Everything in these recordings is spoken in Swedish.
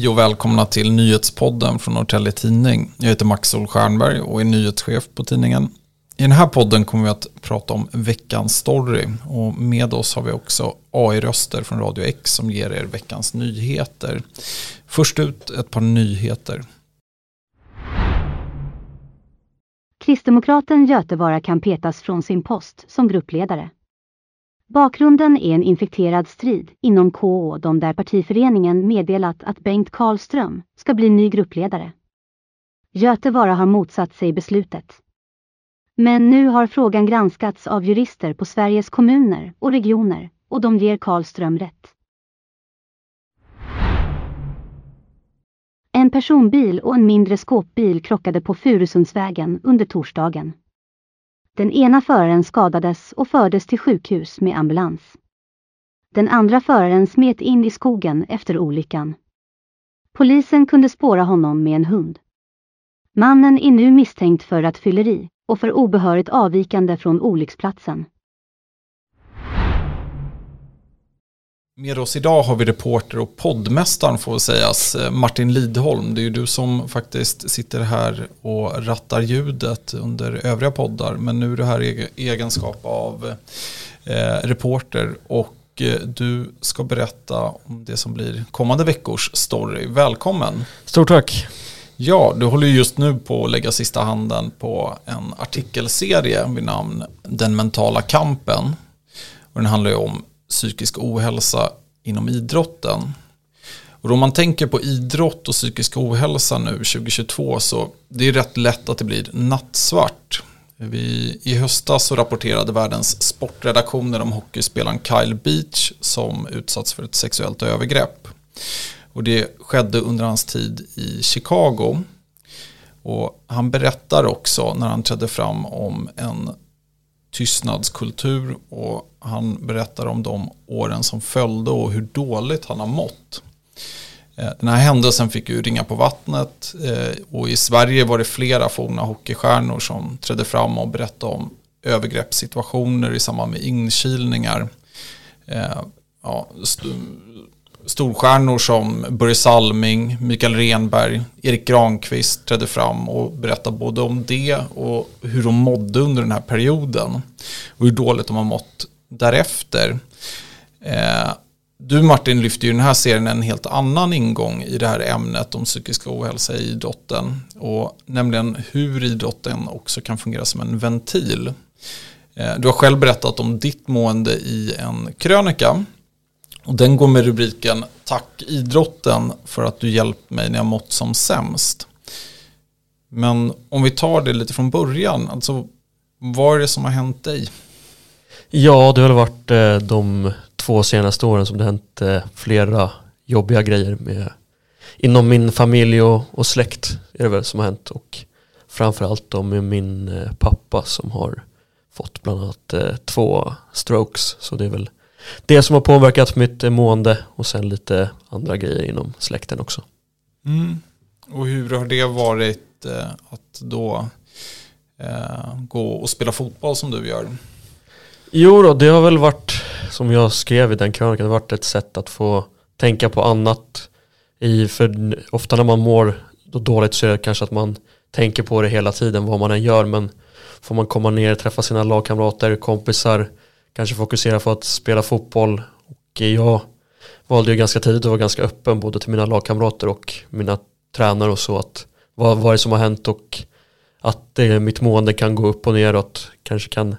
Hej och välkomna till nyhetspodden från Norrtelje Tidning. Jag heter Max Stjernberg och är nyhetschef på tidningen. I den här podden kommer vi att prata om veckans story och med oss har vi också AI-röster från Radio X som ger er veckans nyheter. Först ut ett par nyheter. Kristdemokraten Götevara kan petas från sin post som gruppledare. Bakgrunden är en infekterad strid inom KO de där partiföreningen meddelat att Bengt Karlström ska bli ny gruppledare. Götevara har motsatt sig beslutet. Men nu har frågan granskats av jurister på Sveriges kommuner och regioner och de ger Karlström rätt. En personbil och en mindre skåpbil krockade på Furusundsvägen under torsdagen. Den ena föraren skadades och fördes till sjukhus med ambulans. Den andra föraren smet in i skogen efter olyckan. Polisen kunde spåra honom med en hund. Mannen är nu misstänkt för rattfylleri och för obehörigt avvikande från olycksplatsen. Med oss idag har vi reporter och poddmästaren får sägas, Martin Lidholm. Det är ju du som faktiskt sitter här och rattar ljudet under övriga poddar. Men nu är du här i egenskap av eh, reporter och eh, du ska berätta om det som blir kommande veckors story. Välkommen! Stort tack! Ja, du håller just nu på att lägga sista handen på en artikelserie vid namn Den mentala kampen. Och den handlar ju om psykisk ohälsa inom idrotten. Och om man tänker på idrott och psykisk ohälsa nu 2022 så det är rätt lätt att det blir nattsvart. Vi, I höstas så rapporterade världens sportredaktioner om hockeyspelaren Kyle Beach som utsatts för ett sexuellt övergrepp. Och det skedde under hans tid i Chicago. Och han berättar också när han trädde fram om en tystnadskultur och han berättar om de åren som följde och hur dåligt han har mått. Eh, den här händelsen fick ju ringa på vattnet eh, och i Sverige var det flera forna hockeystjärnor som trädde fram och berättade om övergreppssituationer i samband med inkilningar. Eh, ja, storstjärnor som Börje Salming, Mikael Renberg, Erik Granqvist trädde fram och berättade både om det och hur de mådde under den här perioden. Och hur dåligt de har mått därefter. Eh, du Martin lyfter ju den här serien en helt annan ingång i det här ämnet om psykisk ohälsa i idrotten. Och nämligen hur idrotten också kan fungera som en ventil. Eh, du har själv berättat om ditt mående i en krönika och den går med rubriken Tack idrotten för att du hjälpt mig när jag mått som sämst. Men om vi tar det lite från början, alltså vad är det som har hänt dig? Ja, det har varit eh, de två senaste åren som det hänt eh, flera jobbiga grejer med inom min familj och, och släkt är det väl som har hänt och framförallt då med min eh, pappa som har fått bland annat eh, två strokes så det är väl det som har påverkat mitt mående och sen lite andra grejer inom släkten också. Mm. Och hur har det varit eh, att då eh, gå och spela fotboll som du gör? Jo då, det har väl varit som jag skrev i den krönikan, det har varit ett sätt att få tänka på annat. I, för ofta när man mår då dåligt så är det kanske att man tänker på det hela tiden vad man än gör men får man komma ner, träffa sina lagkamrater, kompisar, kanske fokusera på att spela fotboll. Och jag valde ju ganska tidigt att vara ganska öppen både till mina lagkamrater och mina tränare och så att vad, vad är det som har hänt och att eh, mitt mående kan gå upp och ner och att kanske kan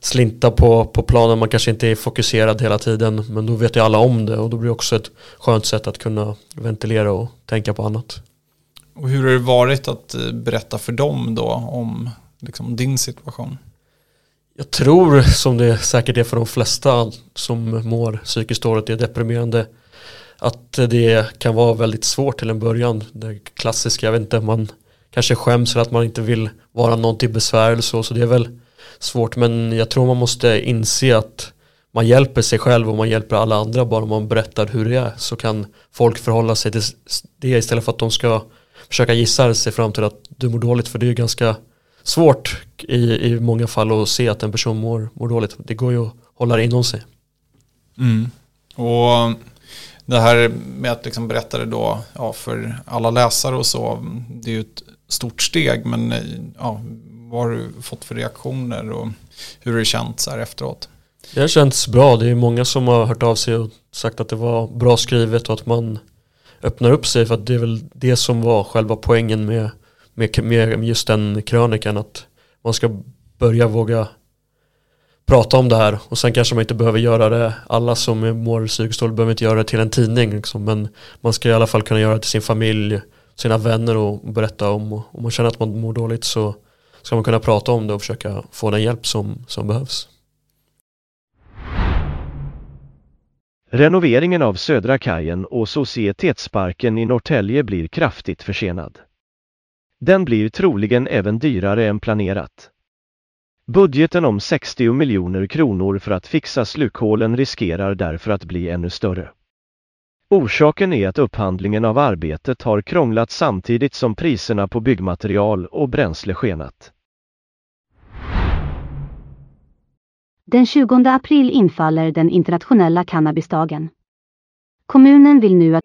slinta på, på planen. Man kanske inte är fokuserad hela tiden men då vet ju alla om det och då blir det också ett skönt sätt att kunna ventilera och tänka på annat. Och hur har det varit att eh, berätta för dem då om liksom, din situation? Jag tror, som det säkert är för de flesta som mår psykiskt dåligt, det är deprimerande, att det kan vara väldigt svårt till en början. Det klassiska, jag vet inte, man kanske skäms eller att man inte vill vara någon till besvär eller så, så det är väl svårt. Men jag tror man måste inse att man hjälper sig själv och man hjälper alla andra bara om man berättar hur det är så kan folk förhålla sig till det istället för att de ska försöka gissa sig fram till att du mår dåligt för det är ganska svårt i, i många fall att se att en person mår, mår dåligt. Det går ju att hålla det inom sig. Mm. Och det här med att liksom berätta det då ja, för alla läsare och så, det är ju ett stort steg, men ja, vad har du fått för reaktioner och hur har det känts här efteråt? Det har känts bra, det är många som har hört av sig och sagt att det var bra skrivet och att man öppnar upp sig för att det är väl det som var själva poängen med, med, med just den krönikan att man ska börja våga prata om det här och sen kanske man inte behöver göra det alla som mår psykiskt dåligt behöver inte göra det till en tidning liksom. men man ska i alla fall kunna göra det till sin familj sina vänner och berätta om om man känner att man mår dåligt så ska man kunna prata om det och försöka få den hjälp som, som behövs. Renoveringen av Södra kajen och Societetsparken i Norrtälje blir kraftigt försenad. Den blir troligen även dyrare än planerat. Budgeten om 60 miljoner kronor för att fixa slukhålen riskerar därför att bli ännu större. Orsaken är att upphandlingen av arbetet har krånglat samtidigt som priserna på byggmaterial och bränsle skenat. Den 20 april infaller den internationella cannabisdagen. Kommunen vill nu att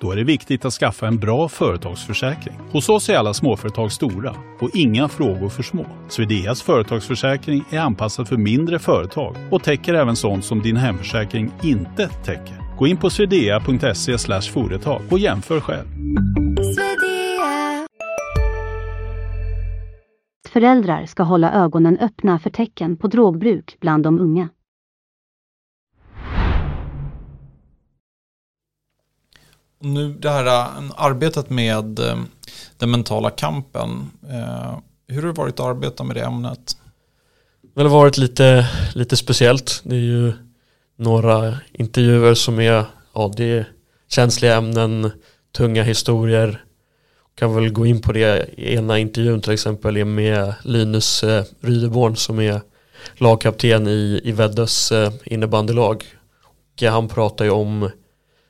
Då är det viktigt att skaffa en bra företagsförsäkring. Hos oss är alla småföretag stora och inga frågor för små. Swedeas företagsförsäkring är anpassad för mindre företag och täcker även sånt som din hemförsäkring inte täcker. Gå in på swedea.se företag och jämför själv. föräldrar ska hålla ögonen öppna för tecken på drogbruk bland de unga. Nu det här äh, arbetet med äh, den mentala kampen. Äh, hur har det varit att arbeta med det ämnet? Det har varit lite, lite speciellt. Det är ju några intervjuer som är, ja, det är känsliga ämnen, tunga historier. Kan väl gå in på det ena intervjun till exempel är med Linus eh, Rydeborn som är lagkapten i, i Väddös eh, innebandylag. Och han pratar ju om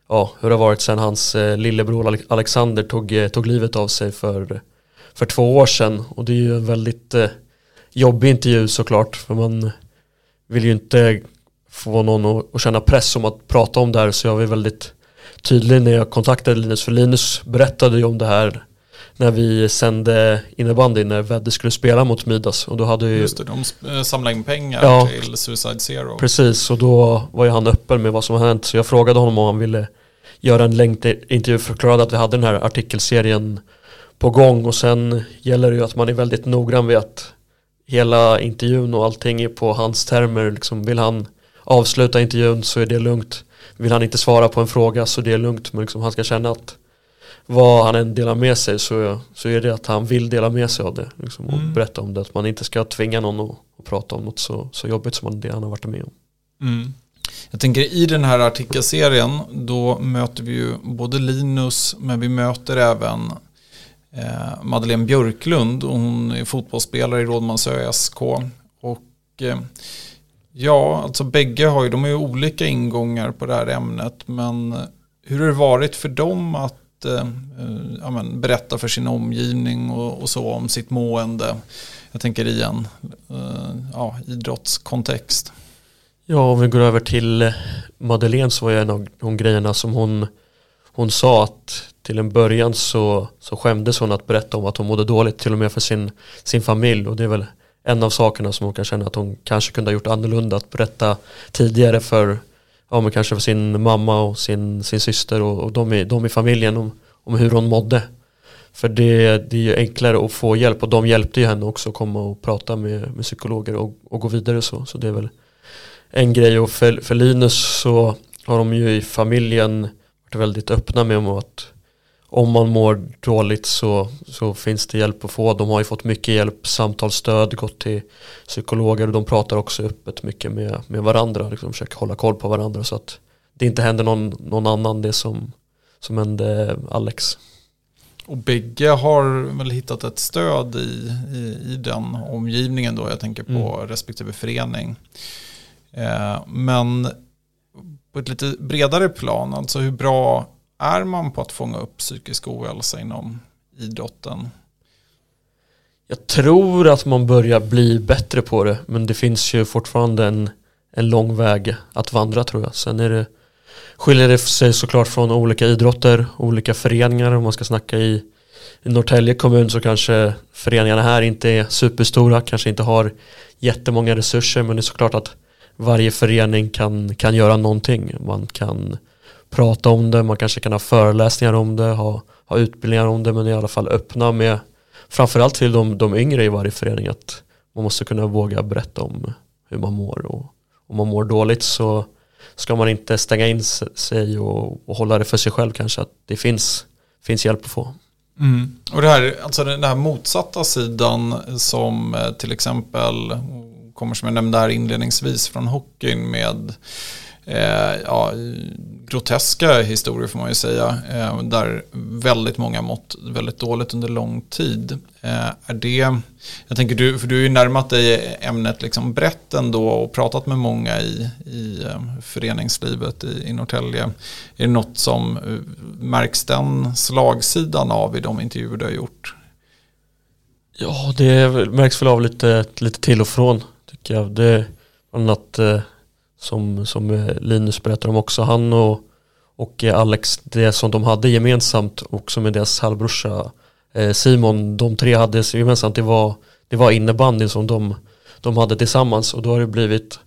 ja, hur det har varit sedan hans eh, lillebror Alexander tog, eh, tog livet av sig för, för två år sedan. Och det är ju en väldigt eh, jobbig intervju såklart. För man vill ju inte få någon att, att känna press om att prata om det här. Så jag var väldigt tydlig när jag kontaktade Linus. För Linus berättade ju om det här när vi sände innebandy när Vedde skulle spela mot Midas. Och då hade ju, Just det, de samlade in pengar Ja. till Suicide Zero. Precis, och då var ju han öppen med vad som har hänt. Så jag frågade honom om han ville göra en längd intervju förklarade att vi hade den här artikelserien på gång och sen gäller det ju att man är väldigt noggrann vid att hela intervjun och allting är på hans termer. Liksom vill han avsluta intervjun så är det lugnt. Vill han inte svara på en fråga så det är lugnt. Men liksom han ska känna att vad han än delar med sig så, så är det att han vill dela med sig av det. Liksom, och Mm. berätta om det. Att man inte ska tvinga någon att, att prata om något så, så jobbigt som det han har varit med om. Mm. Jag tänker i den här artikelserien då möter vi ju både Linus men vi möter även eh, Madeleine Björklund och hon är fotbollsspelare i Rådmansö SK. Och eh, ja, alltså bägge har ju, de har ju olika ingångar på det här ämnet men hur har det varit för dem att eh, eh, Eh, eh, ja, men, berätta för sin omgivning och, och så om sitt mående? Jag tänker i en eh, ja, idrottskontext. Ja, om vi går över till Madeleine så var ju en av de grejerna som hon, hon sa att till en början så, så skämdes hon att berätta om att hon mådde dåligt till och med för sin, sin familj och det är väl en av sakerna som hon kan känna att hon kanske kunde ha gjort annorlunda att berätta tidigare för ja, men kanske för sin mamma och sin, sin syster och, och de, i, de i familjen om, om hur hon mådde. För det, det är ju enklare att få hjälp och de hjälpte ju henne också att komma och prata med, med psykologer och, och gå vidare så. Så det är väl en grej och för, för Linus så har de ju i familjen varit väldigt öppna med om att om man mår dåligt så, så finns det hjälp att få. De har ju fått mycket hjälp, samtalsstöd, gått till psykologer och de pratar också öppet mycket med, med varandra. Liksom försöker hålla koll på varandra så att det inte händer någon, någon annan det som, som hände Alex. och bägge har väl hittat ett stöd i, i, i den omgivningen då. Jag tänker på mm. respektive förening. Eh, men på ett lite bredare plan, alltså hur bra är man på att fånga upp psykisk ohälsa inom idrotten? Jag tror att man börjar bli bättre på det, men det finns ju fortfarande en, en lång väg att vandra tror jag. Sen är det, skiljer det sig såklart från olika idrotter, olika föreningar. Om man ska snacka i, i Norrtälje kommun så kanske föreningarna här inte är superstora, kanske inte har jättemånga resurser, men det är såklart att varje förening kan, kan göra någonting. Man kan prata om det, man kanske kan ha föreläsningar om det, ha, ha utbildningar om det, men i alla fall öppna med framförallt till de, de yngre i varje förening att man måste kunna våga berätta om hur man mår och om man mår dåligt så ska man inte stänga in sig och, och hålla det för sig själv kanske att det finns, finns hjälp att få. Mm. Och det här, alltså den här motsatta sidan som eh, till exempel kommer som jag nämnde här inledningsvis från hockeyn med eh, ja, groteska historier får man ju säga. Eh, där väldigt många mått väldigt dåligt under lång tid. Eh, är det, jag tänker du, för du har ju närmat dig ämnet liksom brett ändå och pratat med många i, i eh, föreningslivet i, i Norrtälje. Är det något som eh, märks den slagsidan av i de intervjuer du har gjort? Ja, det märks väl av lite, lite till och från tycker jag. Det är annat som, som eh, Linus berättar om också. Han och, och eh, Alex, det som de hade gemensamt också med deras halvbrorsa eh, Simon, de tre hade gemensamt, det var, det var innebandyn som de, de hade tillsammans och då har det blivit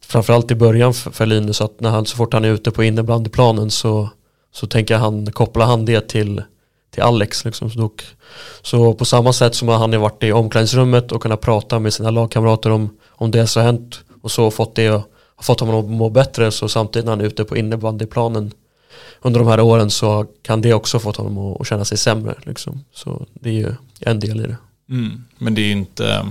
framförallt i början för, för Linus att när han, så fort han är ute på innebandyplanen så, så tänker han, kopplar han det till, till Alex. Liksom. Så, då, så på samma sätt som han har varit i omklädningsrummet och kunnat prata med sina lagkamrater om, om det som har hänt och så fått det har fått honom att må bättre så samtidigt när han är ute på innebandyplanen under de här åren så kan det också fått honom att känna sig sämre. Liksom. Så det är ju en del i det. Mm. Men det är inte,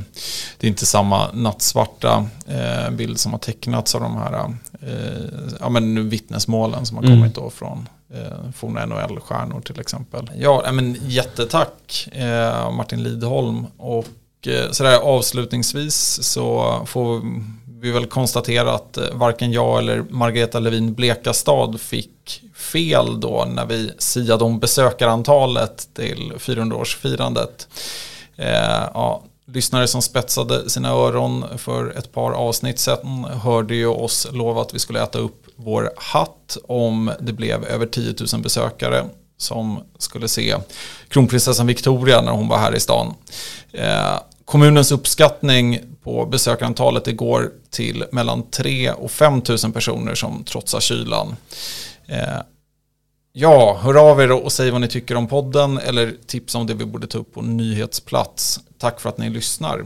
det är inte samma nattsvarta eh, bild som har tecknats av de här eh, ja, men vittnesmålen som har mm. kommit då från eh, forna NHL-stjärnor till exempel. Ja, men jättetack eh, Martin Lidholm och eh, sådär avslutningsvis så får vi väl konstatera att eh, varken jag eller Margareta Levin Blekastad fick fel då när vi siade om besökarantalet till 400-årsfirandet. Eh, ja, lyssnare som spetsade sina öron för ett par avsnitt sedan hörde ju oss lova att vi skulle äta upp vår hatt om det blev över 10 000 besökare som skulle se kronprinsessan Victoria när hon var här i stan. Eh, kommunens uppskattning på besökarantalet igår till mellan 3 och 5 000 personer som trotsar kylan. Eh, ja, hör av er och säg vad ni tycker om podden eller tips om det vi borde ta upp på nyhetsplats. Tack för att ni lyssnar.